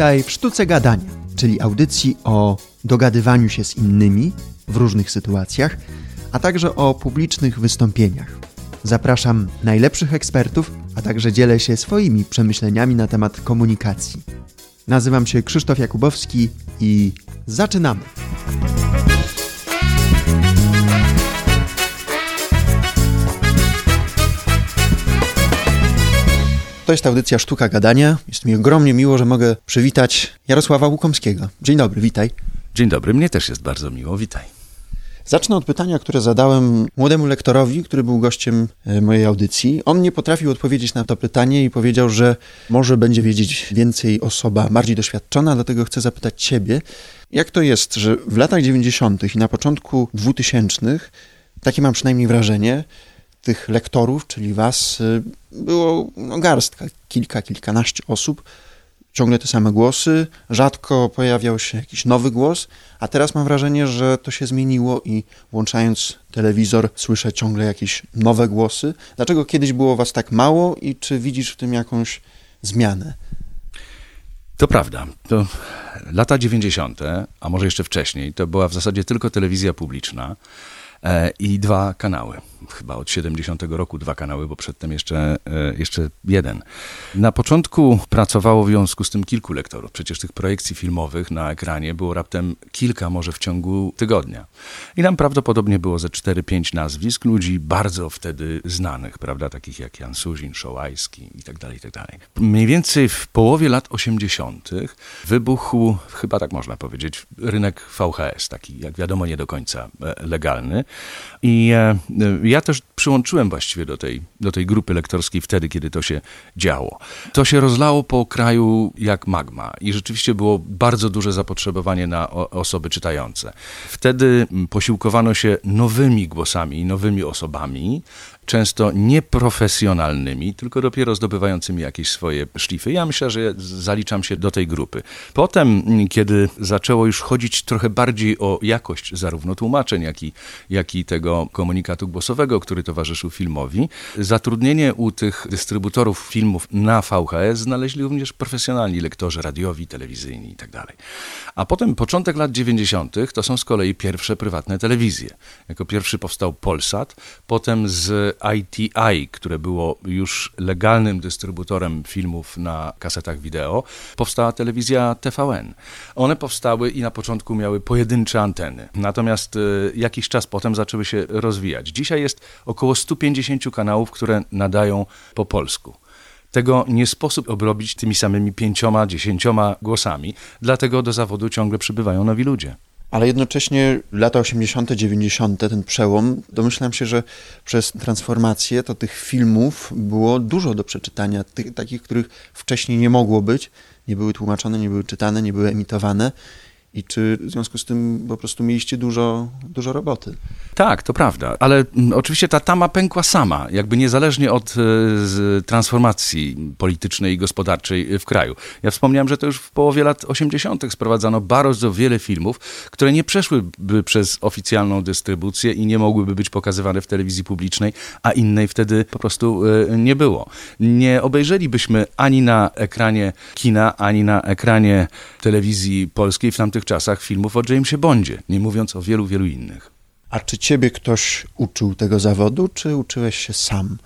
Witaj w Sztuce Gadania, czyli audycji o dogadywaniu się z innymi w różnych sytuacjach, a także o publicznych wystąpieniach. Zapraszam najlepszych ekspertów, a także dzielę się swoimi przemyśleniami na temat komunikacji. Nazywam się Krzysztof Jakubowski i zaczynamy! To jest audycja Sztuka Gadania. Jest mi ogromnie miło, że mogę przywitać Jarosława Łukomskiego. Dzień dobry, witaj. Dzień dobry, mnie też jest bardzo miło, witaj. Zacznę od pytania, które zadałem młodemu lektorowi, który był gościem e, mojej audycji. On nie potrafił odpowiedzieć na to pytanie i powiedział, że może będzie wiedzieć więcej osoba bardziej doświadczona, dlatego chcę zapytać Ciebie, jak to jest, że w latach 90. i na początku 2000, takie mam przynajmniej wrażenie, tych lektorów, czyli Was, y, było no, garstka, kilka, kilkanaście osób, ciągle te same głosy, rzadko pojawiał się jakiś nowy głos, a teraz mam wrażenie, że to się zmieniło i włączając telewizor słyszę ciągle jakieś nowe głosy. Dlaczego kiedyś było Was tak mało i czy widzisz w tym jakąś zmianę? To prawda. To lata 90., a może jeszcze wcześniej, to była w zasadzie tylko telewizja publiczna i dwa kanały chyba od 70 roku dwa kanały, bo przedtem jeszcze, e, jeszcze jeden. Na początku pracowało w związku z tym kilku lektorów. Przecież tych projekcji filmowych na ekranie było raptem kilka, może w ciągu tygodnia. I nam prawdopodobnie było ze 4-5 nazwisk ludzi bardzo wtedy znanych, prawda, takich jak Jan Suzin, Szołajski tak tak dalej. Mniej więcej w połowie lat 80. wybuchł, chyba tak można powiedzieć, rynek VHS, taki jak wiadomo nie do końca e, legalny. I e, ja też przyłączyłem właściwie do tej, do tej grupy lektorskiej wtedy, kiedy to się działo. To się rozlało po kraju jak magma i rzeczywiście było bardzo duże zapotrzebowanie na osoby czytające. Wtedy posiłkowano się nowymi głosami, nowymi osobami, często nieprofesjonalnymi, tylko dopiero zdobywającymi jakieś swoje szlify. Ja myślę, że zaliczam się do tej grupy. Potem, kiedy zaczęło już chodzić trochę bardziej o jakość zarówno tłumaczeń, jak i, jak i tego komunikatu głosowego, który towarzyszył filmowi, zatrudnienie u tych dystrybutorów filmów na VHS znaleźli również profesjonalni lektorzy radiowi, telewizyjni itd. Tak A potem początek lat 90. to są z kolei pierwsze prywatne telewizje. Jako pierwszy powstał Polsat, potem z ITI, które było już legalnym dystrybutorem filmów na kasetach wideo, powstała telewizja TVN. One powstały i na początku miały pojedyncze anteny, natomiast y, jakiś czas potem zaczęły się rozwijać. Dzisiaj jest około 150 kanałów, które nadają po polsku. Tego nie sposób obrobić tymi samymi pięcioma, dziesięcioma głosami, dlatego do zawodu ciągle przybywają nowi ludzie ale jednocześnie lata 80., 90., ten przełom, domyślam się, że przez transformację to tych filmów było dużo do przeczytania, tych, takich, których wcześniej nie mogło być, nie były tłumaczone, nie były czytane, nie były emitowane i czy w związku z tym po prostu mieliście dużo, dużo roboty? Tak, to prawda, ale mm, oczywiście ta tama pękła sama, jakby niezależnie od e, transformacji politycznej i gospodarczej w kraju. Ja wspomniałem, że to już w połowie lat 80. sprowadzano bardzo wiele filmów, które nie przeszłyby przez oficjalną dystrybucję i nie mogłyby być pokazywane w telewizji publicznej, a innej wtedy po prostu e, nie było. Nie obejrzelibyśmy ani na ekranie kina, ani na ekranie telewizji polskiej w tamtych tamtych czasach filmów o Jamesie Bondzie, nie mówiąc o wielu, wielu innych. A czy ciebie ktoś uczył tego zawodu, czy uczyłeś się sam?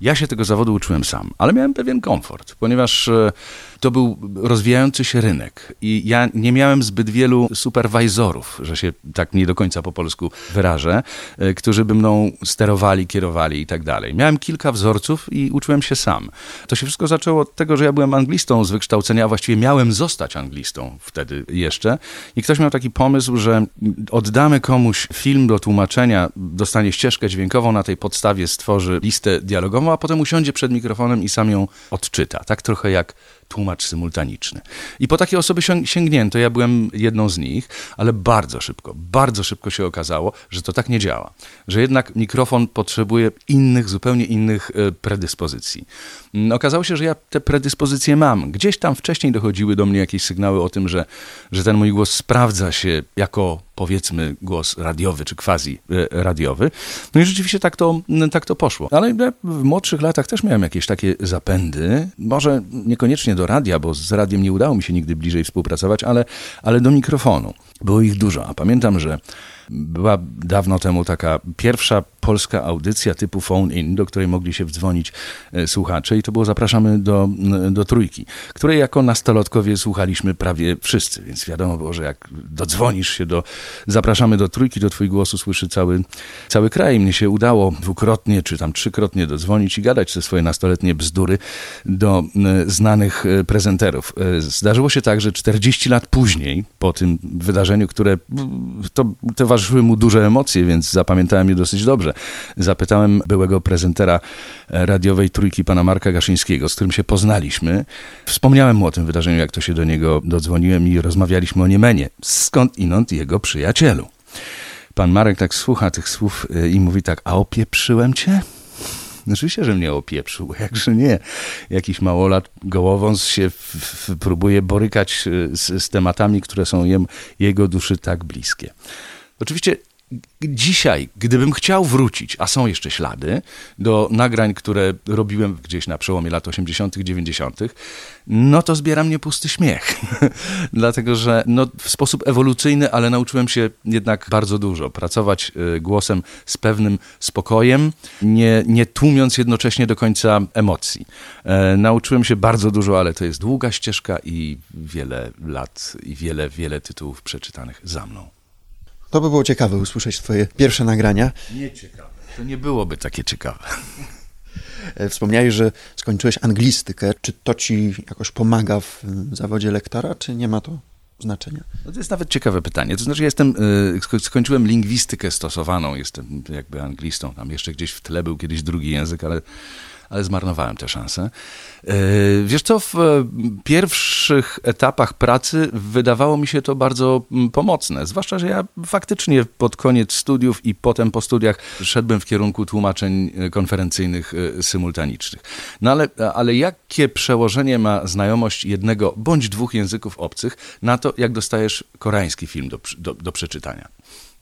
Ja się tego zawodu uczyłem sam, ale miałem pewien komfort, ponieważ e, to był rozwijający się rynek i ja nie miałem zbyt wielu superwajzorów, że się tak nie do końca po polsku wyrażę, e, którzy by mną sterowali, kierowali i tak dalej. Miałem kilka wzorców i uczyłem się sam. To się wszystko zaczęło od tego, że ja byłem anglistą z wykształcenia, a właściwie miałem zostać anglistą wtedy jeszcze i ktoś miał taki pomysł, że oddamy komuś film do tłumaczenia, dostanie ścieżkę dźwiękową, na tej podstawie stworzy listę dialogową, a potem usiądzie przed mikrofonem i sam ją odczyta. Tak trochę jak tłumacz symultaniczny. I po takie osoby sięgnięto, ja byłem jedną z nich, ale bardzo szybko, bardzo szybko się okazało, że to tak nie działa. Że jednak mikrofon potrzebuje innych, zupełnie innych e, predyspozycji. Mm, okazało się, że ja te predyspozycje mam. Gdzieś tam wcześniej dochodziły do mnie jakieś sygnały o tym, że, że ten mój głos sprawdza się jako powiedzmy głos radiowy czy quasi e, radiowy. No i rzeczywiście tak to, tak to poszło. Ale w młodszych latach też miałem jakieś takie zapędy, może niekoniecznie do do radia, bo z radiem nie udało mi się nigdy bliżej współpracować, ale, ale do mikrofonu. Było ich dużo, a pamiętam, że była dawno temu taka pierwsza polska audycja typu phone in, do której mogli się wdzwonić e, słuchacze i to było Zapraszamy do, do Trójki, której jako nastolatkowie słuchaliśmy prawie wszyscy, więc wiadomo było, że jak dodzwonisz się do Zapraszamy do Trójki, to twój głos usłyszy cały, cały kraj. Mnie się udało dwukrotnie czy tam trzykrotnie dodzwonić i gadać ze swoje nastoletnie bzdury do znanych e, prezenterów. E, zdarzyło się tak, że 40 lat później, po tym wydarzeniu, które to towarzyszyły mu duże emocje, więc zapamiętałem je dosyć dobrze. Zapytałem byłego prezentera e, radiowej trójki pana Marka Gaszyńskiego, z którym się poznaliśmy. Wspomniałem mu o tym wydarzeniu, jak to się do niego dodzwoniłem i rozmawialiśmy o Niemenie. Skąd inąd jego przyjacielu. Pan Marek tak słucha tych słów e, i mówi tak, a opieprzyłem cię? Oczywiście, że mnie opieprzył, jakże nie. Jakiś małolat gołowąs się w, w, próbuje borykać e, z, z tematami, które są jem, jego duszy tak bliskie. Oczywiście dzisiaj, gdybym chciał wrócić, a są jeszcze ślady, do nagrań, które robiłem gdzieś na przełomie lat 80., 90., no to zbiera mnie pusty śmiech. Dlatego, że no, w sposób ewolucyjny, ale nauczyłem się jednak bardzo dużo. Pracować y, głosem z pewnym spokojem, nie, nie tłumiąc jednocześnie do końca emocji. E, nauczyłem się bardzo dużo, ale to jest długa ścieżka i wiele lat i wiele, wiele tytułów przeczytanych za mną. To by było ciekawe usłyszeć twoje pierwsze nagrania. Nie ciekawe. To nie byłoby takie ciekawe. E, wspomniałeś, że skończyłeś anglistykę. Czy to ci jakoś pomaga w zawodzie lektora, czy nie ma to znaczenia? No to jest nawet ciekawe pytanie. To znaczy, ja jestem, e, skończyłem lingwistykę stosowaną, jestem jakby anglistą. Tam jeszcze gdzieś w tle był kiedyś drugi język, ale ale zmarnowałem tę szansę. E, wiesz co, w e, pierwszych etapach pracy wydawało mi się to bardzo mm, pomocne, zwłaszcza, że ja faktycznie pod koniec studiów i potem po studiach szedłem w kierunku tłumaczeń e, konferencyjnych symultanicznych. No ale, ale jakie przełożenie ma znajomość jednego bądź dwóch języków obcych na to, jak dostajesz koreański film do, do, do przeczytania?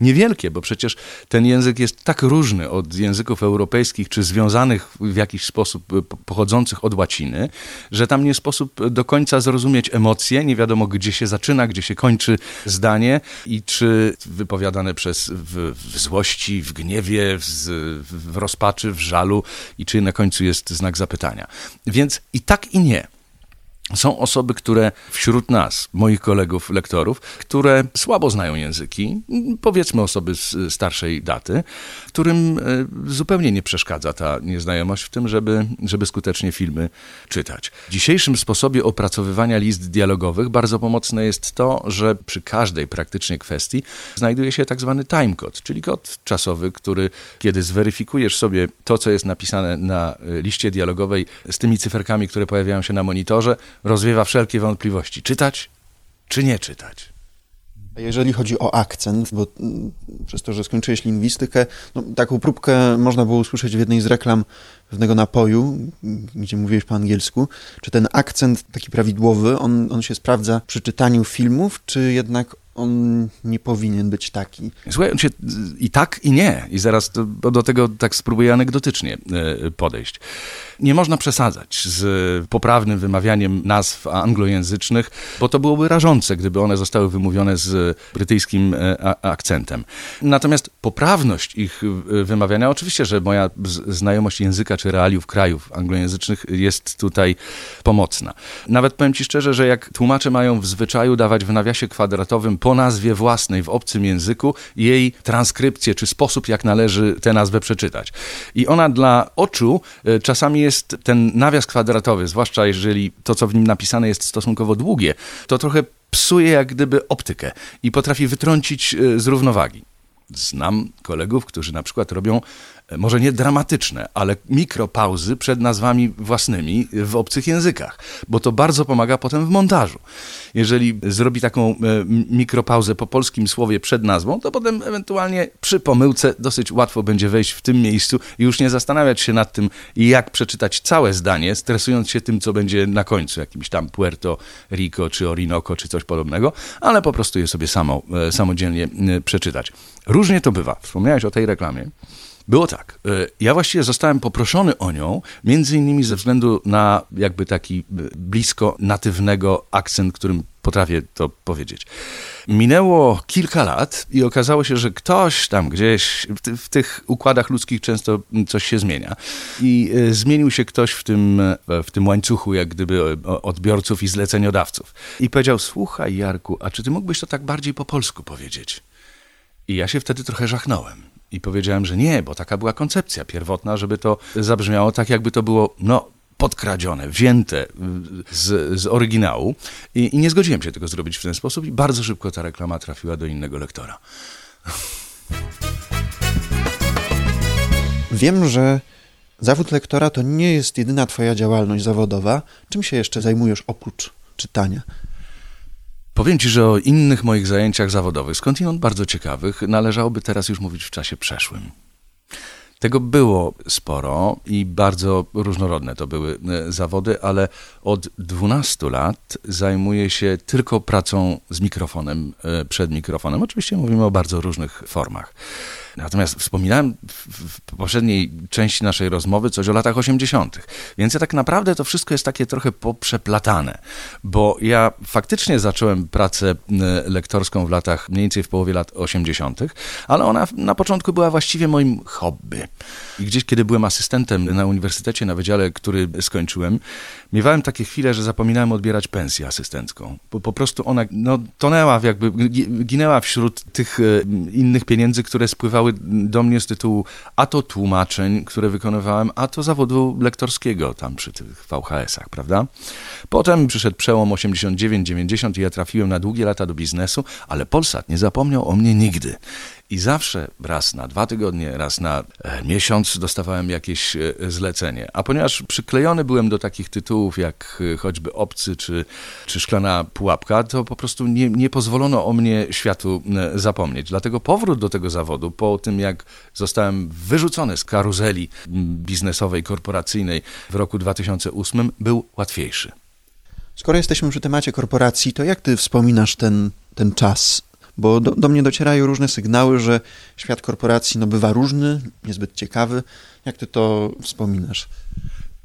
Niewielkie, bo przecież ten język jest tak różny od języków europejskich, czy związanych w jakiś sposób, e, pochodzących od łaciny, że tam nie sposób do końca zrozumieć emocje, nie wiadomo gdzie się zaczyna, gdzie się kończy zdanie i czy wypowiadane przez w, w złości, w gniewie, w, w rozpaczy, w żalu i czy na końcu jest znak zapytania. Więc i tak i nie są osoby, które wśród nas, moich kolegów, lektorów, które słabo znają języki, powiedzmy osoby z starszej daty, którym e, zupełnie nie przeszkadza ta nieznajomość w tym, żeby, żeby skutecznie filmy czytać. W dzisiejszym sposobie opracowywania list dialogowych bardzo pomocne jest to, że przy każdej praktycznie kwestii znajduje się tak zwany timecode, czyli kod czasowy, który kiedy zweryfikujesz sobie to, co jest napisane na e, liście dialogowej z tymi cyferkami, które pojawiają się na monitorze, rozwiewa wszelkie wątpliwości. Czytać czy nie czytać? Jeżeli chodzi o akcent, bo mm, przez to, że skończyłeś lingwistykę, no, taką próbkę można było usłyszeć w jednej z reklam pewnego napoju, gdzie mówiłeś po angielsku. Czy ten akcent taki prawidłowy, on, on się sprawdza przy czytaniu filmów, czy jednak on nie powinien być taki. Słuchaj, on się i tak, i nie. I zaraz do, do tego tak spróbuję anegdotycznie e, podejść. Nie można przesadzać z poprawnym wymawianiem nazw anglojęzycznych, bo to byłoby rażące, gdyby one zostały wymówione z brytyjskim e, akcentem. Natomiast poprawność ich e, wymawiania, oczywiście, że moja znajomość języka czy realiów krajów anglojęzycznych jest tutaj pomocna. Nawet powiem Ci szczerze, że jak tłumacze mają w zwyczaju dawać w nawiasie kwadratowym po nazwie własnej w obcym języku jej transkrypcję, czy sposób, jak należy tę nazwę przeczytać. I ona dla oczu e, czasami jest ten nawias kwadratowy, zwłaszcza jeżeli to, co w nim napisane jest stosunkowo długie, to trochę psuje jak gdyby optykę i potrafi wytrącić e, z równowagi. Znam kolegów, którzy na przykład robią może nie dramatyczne, ale mikropauzy przed nazwami własnymi w obcych językach, bo to bardzo pomaga potem w montażu. Jeżeli zrobi taką e, mikropauzę po polskim słowie przed nazwą, to potem ewentualnie przy pomyłce dosyć łatwo będzie wejść w tym miejscu i już nie zastanawiać się nad tym, jak przeczytać całe zdanie, stresując się tym, co będzie na końcu, jakimś tam Puerto Rico, czy Orinoco, czy coś podobnego, ale po prostu je sobie samo, e, samodzielnie e, przeczytać. Różnie to bywa. Wspomniałeś o tej reklamie. Było tak. E, ja właściwie zostałem poproszony o nią, między innymi ze względu na jakby taki e, blisko natywnego akcent, którym potrafię to powiedzieć. Minęło kilka lat i okazało się, że ktoś tam gdzieś w, w tych układach ludzkich często coś się zmienia. I e, zmienił się ktoś w tym, w tym łańcuchu, jak gdyby odbiorców i zleceniodawców. I powiedział: Słuchaj, Jarku, a czy ty mógłbyś to tak bardziej po polsku powiedzieć? I ja się wtedy trochę żachnąłem. I powiedziałem, że nie, bo taka była koncepcja pierwotna, żeby to zabrzmiało tak, jakby to było, no, podkradzione, wzięte z, z oryginału. I, I, nie zgodziłem się tego zrobić w ten sposób, i bardzo szybko ta reklama trafiła do innego lektora. Wiem, że zawód lektora to nie jest jedyna Twoja działalność zawodowa. Czym się jeszcze zajmujesz oprócz czytania? Powiem Ci, że o innych moich zajęciach zawodowych, skądinąd bardzo ciekawych, należałoby teraz już mówić w czasie przeszłym. Tego było sporo i bardzo różnorodne to były e, zawody, ale od 12 lat zajmuję się tylko pracą z mikrofonem, e, przed mikrofonem. Oczywiście mówimy o bardzo różnych formach. Natomiast wspominałem w, poprzedniej części naszej rozmowy coś o latach 80., więc ja tak naprawdę to wszystko jest takie trochę poprzeplatane, bo ja faktycznie zacząłem pracę lektorską w latach, mniej więcej w połowie lat 80., ale ona na początku była właściwie moim hobby. I gdzieś, kiedy byłem asystentem na uniwersytecie, na wydziale, który skończyłem, miewałem takie chwile, że zapominałem odbierać pensję asystencką. Bo po prostu ona no, tonęła, jakby ginęła wśród tych e, innych pieniędzy, które spływały do mnie z tytułu a to tłumaczeń, które wykonywałem, a to zawodu lektorskiego tam przy tych VHS-ach, prawda? Potem przyszedł przełom 89-90 i ja trafiłem na długie lata do biznesu, ale Polsat nie zapomniał o mnie nigdy. I zawsze raz na dwa tygodnie, raz na e, miesiąc dostawałem jakieś e, zlecenie. A ponieważ przyklejony byłem do takich tytułów jak e, choćby Obcy czy, czy Szklana Pułapka, to po prostu nie, nie pozwolono o mnie światu zapomnieć. Dlatego powrót do tego zawodu po tym, jak zostałem wyrzucony z karuzeli biznesowej, korporacyjnej w roku 2008, był łatwiejszy. Skoro jesteśmy przy temacie korporacji, to jak ty wspominasz ten, ten czas bo do, do, mnie docierają różne sygnały, że świat korporacji no, bywa różny, niezbyt ciekawy. Jak ty to wspominasz?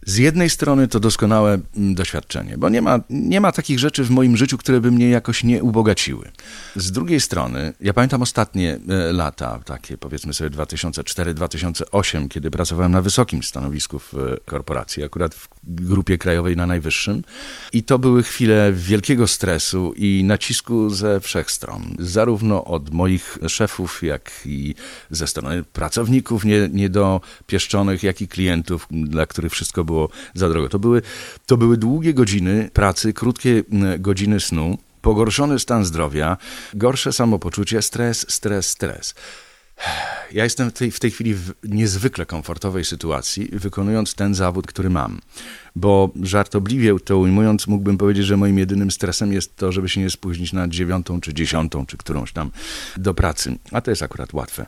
Z jednej strony to doskonałe mm, doświadczenie, bo nie ma, nie ma takich rzeczy w moim życiu, które by mnie jakoś nie ubogaciły. Z drugiej strony, ja pamiętam ostatnie e, lata, takie powiedzmy sobie 2004-2008, kiedy pracowałem na wysokim stanowisku w e, korporacji, akurat w grupie krajowej na najwyższym. I to były chwile wielkiego stresu i nacisku ze wszech stron. Zarówno od moich szefów, jak i ze strony pracowników niedopieszczonych, jak i klientów, dla których wszystko było było za drogo. To były, to były długie godziny pracy, krótkie godziny snu, pogorszony stan zdrowia, gorsze samopoczucie, stres, stres, stres. Ja jestem w tej, w tej chwili w niezwykle komfortowej sytuacji, wykonując ten zawód, który mam. Bo żartobliwie to ujmując, mógłbym powiedzieć, że moim jedynym stresem jest to, żeby się nie spóźnić na dziewiątą, czy dziesiątą, czy którąś tam do pracy. A to jest akurat łatwe.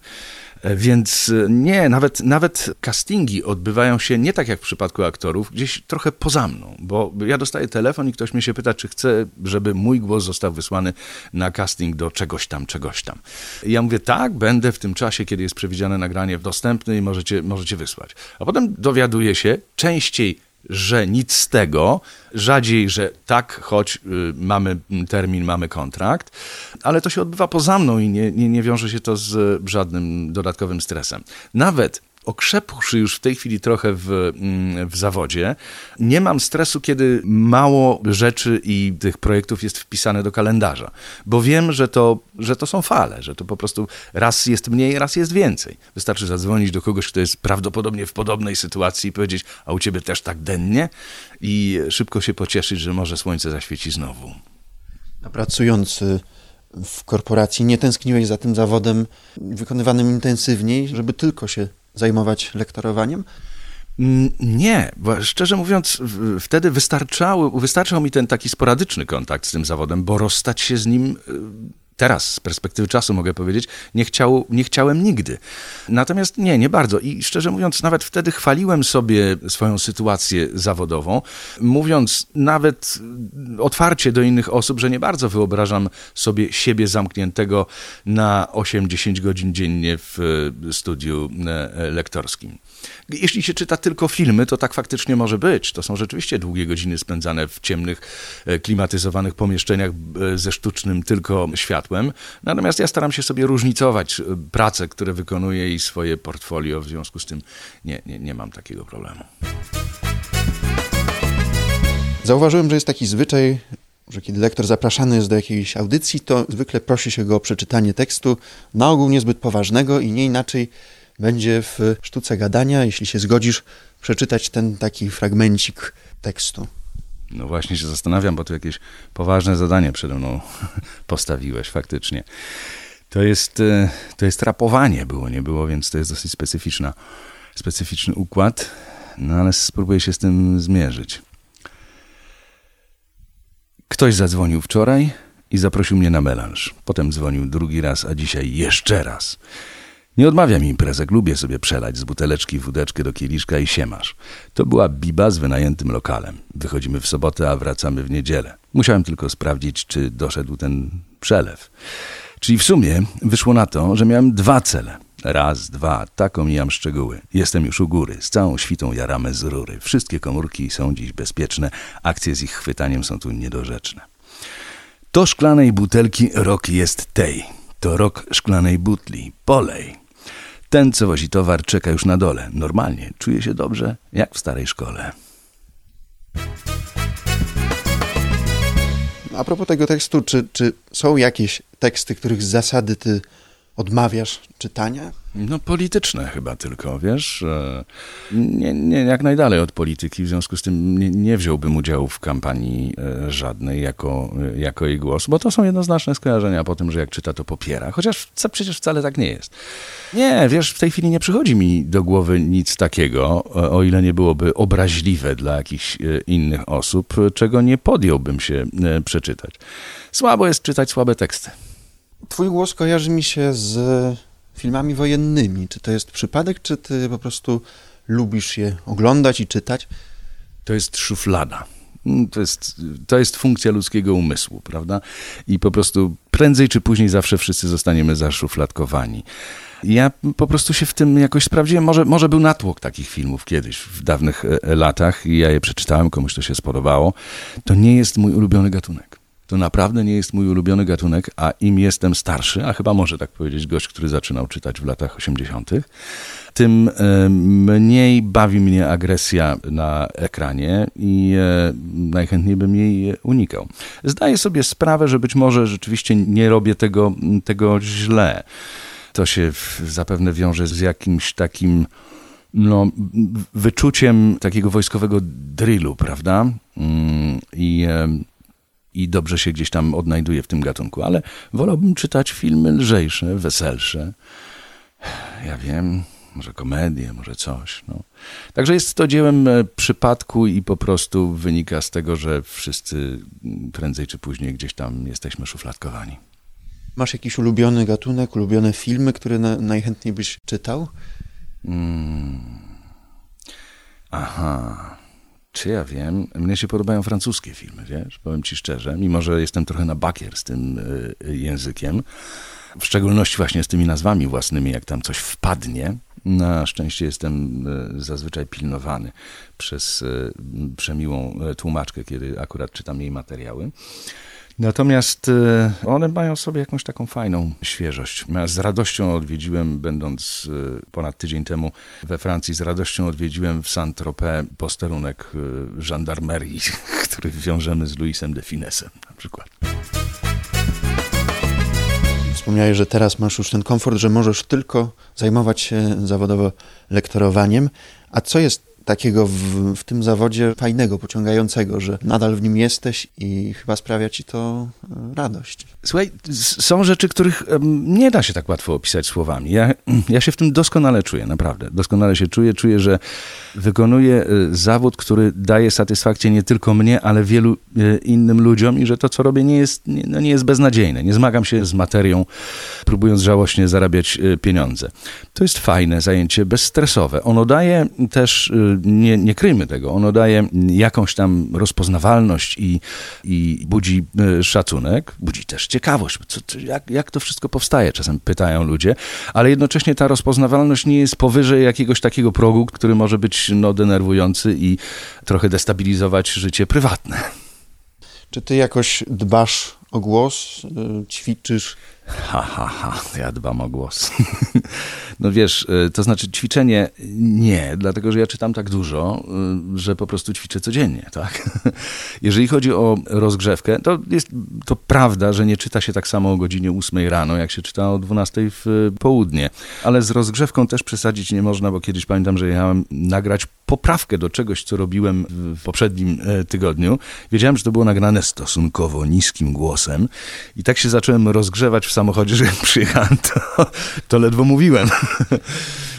Więc e, nie, nawet, nawet castingi odbywają się nie tak jak w przypadku aktorów, gdzieś trochę poza mną, bo ja dostaję telefon i ktoś mnie się pyta, czy chce, żeby mój głos został wysłany na casting do czegoś tam, czegoś tam. I ja mówię, tak, będę w tym czasie, kiedy jest przewidziane nagranie dostępne i możecie, możecie wysłać. A potem dowiaduję się, częściej że nic z tego, rzadziej, że tak, choć y, mamy termin, mamy kontrakt, ale to się odbywa poza mną i nie, nie, nie wiąże się to z żadnym dodatkowym stresem. Nawet okrzepłszy już w tej chwili trochę w, mm, w zawodzie, nie mam stresu, kiedy mało rzeczy i tych projektów jest wpisane do kalendarza, bo wiem, że to, że to są fale, że to po prostu raz jest mniej, raz jest więcej. Wystarczy zadzwonić do kogoś, kto jest prawdopodobnie w podobnej sytuacji i powiedzieć, a u ciebie też tak dennie i szybko się pocieszyć, że może słońce zaświeci znowu. A pracując w korporacji nie tęskniłeś za tym zawodem wykonywanym intensywniej, żeby tylko się zajmować lektorowaniem? Mm, nie, bo szczerze mówiąc, wtedy wystarczał mi ten taki sporadyczny kontakt z tym zawodem, bo rozstać się z nim y, teraz z perspektywy czasu mogę powiedzieć, nie, chciał, nie chciałem nigdy. Natomiast nie, nie bardzo. I szczerze mówiąc, nawet wtedy chwaliłem sobie swoją sytuację zawodową, mówiąc nawet otwarcie do innych osób, że nie bardzo wyobrażam sobie siebie zamkniętego na 8-10 godzin dziennie w studiu e, lektorskim. Jeśli się czyta tylko filmy, to tak faktycznie może być. To są rzeczywiście długie godziny spędzane w ciemnych, e, klimatyzowanych pomieszczeniach e, ze sztucznym tylko światłem. Natomiast ja staram się sobie różnicować e, prace, które wykonuję i swoje portfolio. W związku z tym nie, nie, nie mam takiego problemu. Zauważyłem, że jest taki zwyczaj, że kiedy lektor zapraszany jest do jakiejś audycji, to zwykle prosi się go o przeczytanie tekstu, na ogół niezbyt poważnego i nie inaczej będzie w sztuce gadania, jeśli się zgodzisz, przeczytać ten taki fragmencik tekstu. No właśnie się zastanawiam, bo tu jakieś poważne zadanie przede mną postawiłeś faktycznie. To jest, e, to jest rapowanie było, nie było, więc to jest dosyć specyficzna, specyficzny układ, no ale spróbuję się z tym zmierzyć. Ktoś zadzwonił wczoraj i zaprosił mnie na melanż. Potem dzwonił drugi raz, a dzisiaj jeszcze raz. Nie odmawiam imprezek, lubię sobie przelać z buteleczki wódeczkę do kieliszka i siemasz. To była biba z wynajętym lokalem. Wychodzimy w sobotę, a wracamy w niedzielę. Musiałem tylko sprawdzić, czy doszedł ten przelew. Czyli w sumie wyszło na to, że miałem dwa cele. Raz, dwa, tak omijam szczegóły. Jestem już u góry, z całą świtą jaramy z rury. Wszystkie komórki są dziś bezpieczne, akcje z ich chwytaniem są tu niedorzeczne. To szklanej butelki rok jest tej. To rok szklanej butli. Polej. Ten, co wozi towar, czeka już na dole. Normalnie, czuje się dobrze, jak w starej szkole. A propos tego tekstu, czy, czy są jakieś teksty, których z zasady ty odmawiasz czytania? No polityczne chyba tylko, wiesz. Nie, nie, jak najdalej od polityki, w związku z tym nie, nie wziąłbym udziału w kampanii e, żadnej jako, e, jako jej głos, bo to są jednoznaczne skojarzenia po tym, że jak czyta, to popiera. Chociaż przecież wcale tak nie jest. Nie, wiesz, w tej chwili nie przychodzi mi do głowy nic takiego, o ile nie byłoby obraźliwe dla jakichś e, innych osób, czego nie podjąłbym się przeczytać. Słabo jest czytać słabe teksty. Twój głos kojarzy mi się z filmami wojennymi. Czy to jest przypadek, czy ty po prostu lubisz je oglądać i czytać? To jest szuflada. Mm, to jest, to jest funkcja ludzkiego umysłu, prawda? I po prostu prędzej czy później zawsze wszyscy zostaniemy zaszufladkowani. Ja po prostu się w tym jakoś sprawdziłem. Może, może był natłok takich filmów kiedyś, w dawnych e, latach, i ja je przeczytałem, komuś to się spodobało. To nie jest mój ulubiony gatunek to naprawdę nie jest mój ulubiony gatunek, a im jestem starszy, a chyba może tak powiedzieć gość, który zaczynał czytać w latach 80., tym e, mniej bawi mnie agresja na ekranie i e, najchętniej bym jej unikał. Zdaję sobie sprawę, że być może rzeczywiście nie robię tego, tego źle. To się zapewne wiąże z jakimś takim no, wyczuciem takiego wojskowego drillu, prawda? Mm, I i dobrze się gdzieś tam odnajduję w tym gatunku, ale wolałbym czytać filmy lżejsze, weselsze. Ja wiem, może komedie, może coś. No. Także jest to dziełem e, przypadku i po prostu wynika z tego, że wszyscy prędzej czy później gdzieś tam jesteśmy szufladkowani. Masz jakiś ulubiony gatunek, ulubione filmy, które na, najchętniej byś czytał? Hmm. Aha. Czy ja wiem? Mnie się podobają francuskie filmy, wiesz? Powiem ci szczerze, mimo że jestem trochę na bakier z tym y, językiem. W szczególności właśnie z tymi nazwami własnymi, jak tam coś wpadnie. Na szczęście jestem y, zazwyczaj pilnowany przez y, przemiłą tłumaczkę, kiedy akurat czytam jej materiały. Natomiast e, one mają sobie jakąś taką fajną świeżość. Ja z radością odwiedziłem, będąc e, ponad tydzień temu we Francji, z radością odwiedziłem w Saint-Tropez posterunek e, żandarmerii, który wiążemy z Luisem de Finesem na przykład. Wspomniałeś, że teraz masz już ten komfort, że możesz tylko zajmować się zawodowo lektorowaniem. A co jest takiego w, w, tym zawodzie fajnego, pociągającego, że nadal w nim jesteś i chyba sprawia ci to e, radość. Słuchaj, są rzeczy, których nie da się tak łatwo opisać słowami. Ja, ja się w tym doskonale czuję, naprawdę. Doskonale się czuję. Czuję, że wykonuję e, zawód, który daje satysfakcję nie tylko mnie, ale wielu e, innym ludziom i że to, co robię, nie jest, nie, no nie jest beznadziejne. Nie zmagam się z materią, próbując żałośnie zarabiać pieniądze. To jest fajne zajęcie, bezstresowe. Ono daje też nie, nie kryjmy tego, ono daje jakąś tam rozpoznawalność i, i budzi e, szacunek, budzi też ciekawość, co, jak, jak to wszystko powstaje, czasem pytają ludzie, ale jednocześnie ta rozpoznawalność nie jest powyżej jakiegoś takiego progu, który może być no, denerwujący i trochę destabilizować życie prywatne. Czy ty jakoś dbasz o głos, e, ćwiczysz? Ha, ha, ha, ja dbam o głos. No wiesz, y, to znaczy ćwiczenie nie, dlatego że ja czytam tak dużo, y, że po prostu ćwiczę codziennie, tak? Jeżeli chodzi o rozgrzewkę, to jest to prawda, że nie czyta się tak samo o godzinie 8 rano, jak się czyta o 12 w południe. Ale z rozgrzewką też przesadzić nie można, bo kiedyś pamiętam, że jechałem nagrać poprawkę do czegoś, co robiłem w poprzednim e, tygodniu. Wiedziałem, że to było nagrane stosunkowo niskim głosem i tak się zacząłem rozgrzewać w samochodzie, że jak przyjechałem, to, to ledwo mówiłem.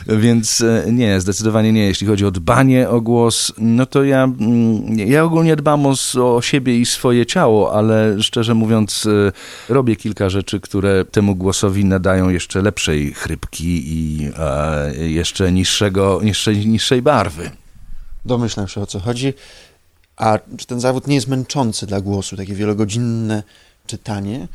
Więc e, nie, zdecydowanie nie. Jeśli chodzi o dbanie o głos, no to ja, mm, ja ogólnie dbam o, o siebie i swoje ciało, ale szczerze mówiąc, e, robię kilka rzeczy, które temu głosowi nadają jeszcze lepszej chrypki i e, jeszcze niższego, niższej, niższej barwy. Domyślam się o co chodzi. A czy ten zawód nie jest męczący dla głosu, takie wielogodzinne czytanie?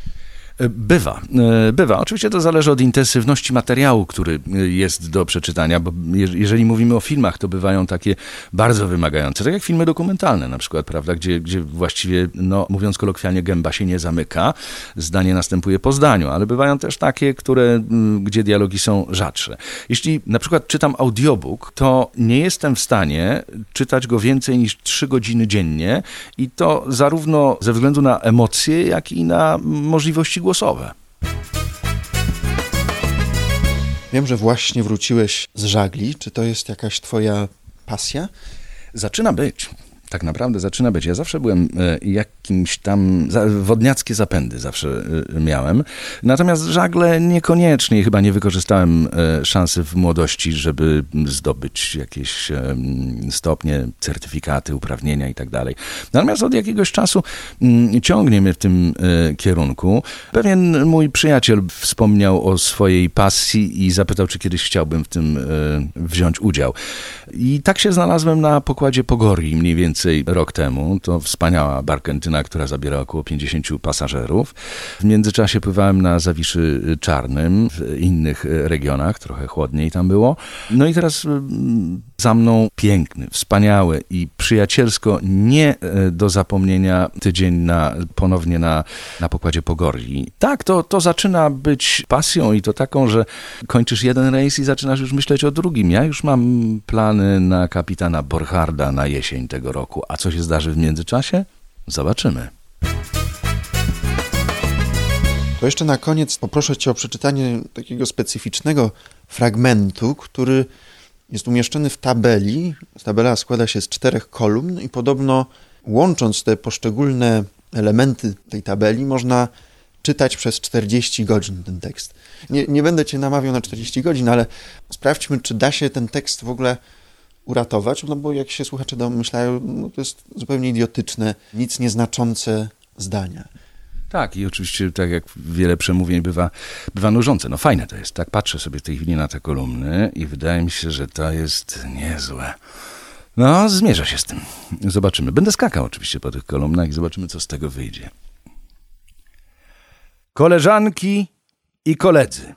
Bywa, e, bywa. Oczywiście to zależy od intensywności materiału, który e, jest do przeczytania, bo jeżeli mówimy o filmach, to bywają takie bardzo wymagające, tak jak filmy dokumentalne na przykład, prawda, gdzie, gdzie właściwie, no, mówiąc kolokwialnie, gęba się nie zamyka, zdanie następuje po zdaniu, ale bywają też takie, które, gdzie dialogi są rzadsze. Jeśli na przykład czytam audiobook, to nie jestem w stanie czytać go więcej niż trzy godziny dziennie i to zarówno ze względu na emocje, jak i na możliwości głosowe. Wiem, że właśnie wróciłeś z żagli. Czy to jest jakaś Twoja pasja? Zaczyna być tak naprawdę zaczyna być. Ja zawsze byłem e, jakimś tam, wodniackie zapędy zawsze e, miałem. Natomiast żagle niekoniecznie, chyba nie wykorzystałem e, szansy w młodości, żeby zdobyć jakieś stopnie, certyfikaty, uprawnienia i tak. Natomiast od jakiegoś czasu mm, ciągnie mnie w tym kierunku. Pewien mój przyjaciel wspomniał o swojej pasji i zapytał, czy kiedyś chciałbym w tym wziąć udział. I tak się znalazłem na pokładzie Pogori mniej więcej więcej rok temu. To wspaniała barkentyna, która zabiera około 50 pasażerów. W międzyczasie pływałem na Zawiszy Czarnym, w innych regionach, trochę chłodniej tam było. No i teraz mm, za mną piękny, wspaniały i przyjacielsko nie e, do zapomnienia tydzień na, ponownie na, na pokładzie Pogorli. Tak, to, to zaczyna być pasją i to taką, że kończysz jeden rejs i zaczynasz już myśleć o drugim. Ja już mam plany na kapitana Borcharda na jesień tego roku. A co się zdarzy w międzyczasie? Zobaczymy. To jeszcze na koniec poproszę Cię o przeczytanie takiego specyficznego fragmentu, który jest umieszczony w tabeli. Tabela składa się z czterech kolumn i podobno łącząc te poszczególne elementy tej tabeli można czytać przez 40 godzin ten tekst. Nie, nie będę Cię namawiał na 40 godzin, ale sprawdźmy, czy da się ten tekst w ogóle uratować, no bo jak się słuchacze domyślają, no to jest zupełnie idiotyczne, nic nieznaczące zdania. Tak, i oczywiście, tak jak wiele przemówień bywa, bywa nużące. No fajne to jest, tak? Patrzę sobie w tej chwili na te kolumny i wydaje mi się, że to jest niezłe. No, zmierza się z tym. Zobaczymy. Będę skakał oczywiście po tych kolumnach i zobaczymy, co z tego wyjdzie. Koleżanki i koledzy.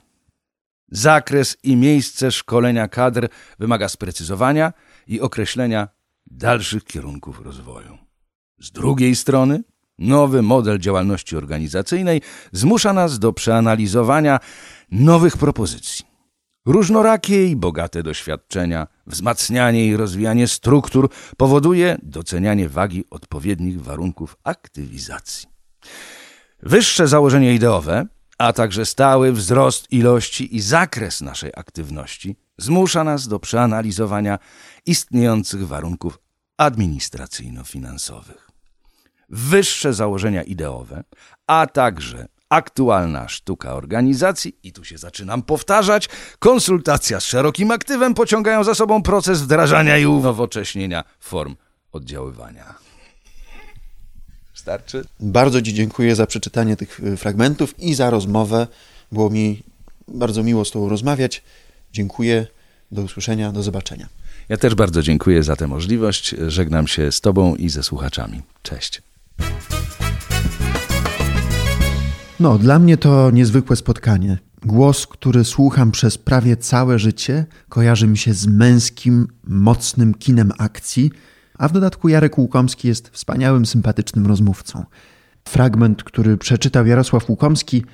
Zakres i miejsce szkolenia kadr wymaga sprecyzowania i określenia dalszych kierunków rozwoju. Z drugiej strony, nowy model działalności organizacyjnej zmusza nas do przeanalizowania nowych propozycji. Różnorakie i bogate doświadczenia, wzmacnianie i rozwijanie struktur powoduje docenianie wagi odpowiednich warunków aktywizacji. Wyższe założenie ideowe a także stały wzrost ilości i zakres naszej aktywności zmusza nas do przeanalizowania istniejących warunków administracyjno-finansowych. Wyższe założenia ideowe, a także aktualna sztuka organizacji, i tu się zaczynam powtarzać, konsultacja z szerokim aktywem pociągają za sobą proces wdrażania i unowocześnienia form oddziaływania. Starczy? Bardzo Ci dziękuję za przeczytanie tych y, fragmentów i za rozmowę. Było mi bardzo miło z Tobą rozmawiać. Dziękuję. Do usłyszenia, do zobaczenia. Ja też bardzo dziękuję za tę możliwość. Żegnam się z Tobą i ze słuchaczami. Cześć. No, dla mnie to niezwykłe spotkanie. Głos, który słucham przez prawie całe życie, kojarzy mi się z męskim, mocnym kinem akcji, a w dodatku Jarek Łukomski jest wspaniałym, sympatycznym rozmówcą. Fragment, który przeczytał Jarosław Łukomski,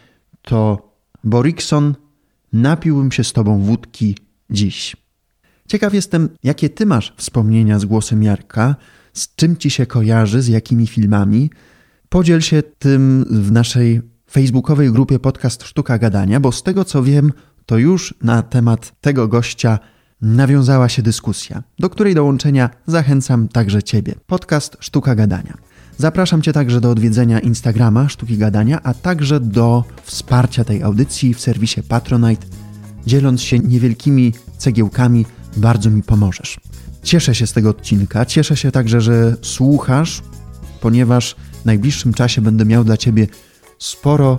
to Borikson, napiłbym się z tobą wódki dziś. Ciekaw jestem, jakie ty masz wspomnienia z głosem Jarka, z czym ci się kojarzy, z jakimi filmami. Podziel się tym w naszej facebookowej grupie podcast Sztuka Gadania, bo z tego co wiem, to już na temat tego gościa nawiązała się dyskusja, do której dołączenia zachęcam także Ciebie. Podcast Sztuka Gadania. Zapraszam Cię także do odwiedzenia Instagrama Sztuki Gadania, a także do wsparcia tej audycji w serwisie Patronite. Dzieląc się niewielkimi cegiełkami, bardzo mi pomożesz. Cieszę się z tego odcinka, cieszę się także, że słuchasz, ponieważ w najbliższym czasie będę miał dla Ciebie sporo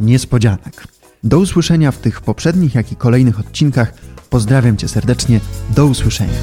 niespodzianek. Do usłyszenia w tych poprzednich, jak i kolejnych odcinkach. Pozdrawiam Cię serdecznie. Do usłyszenia.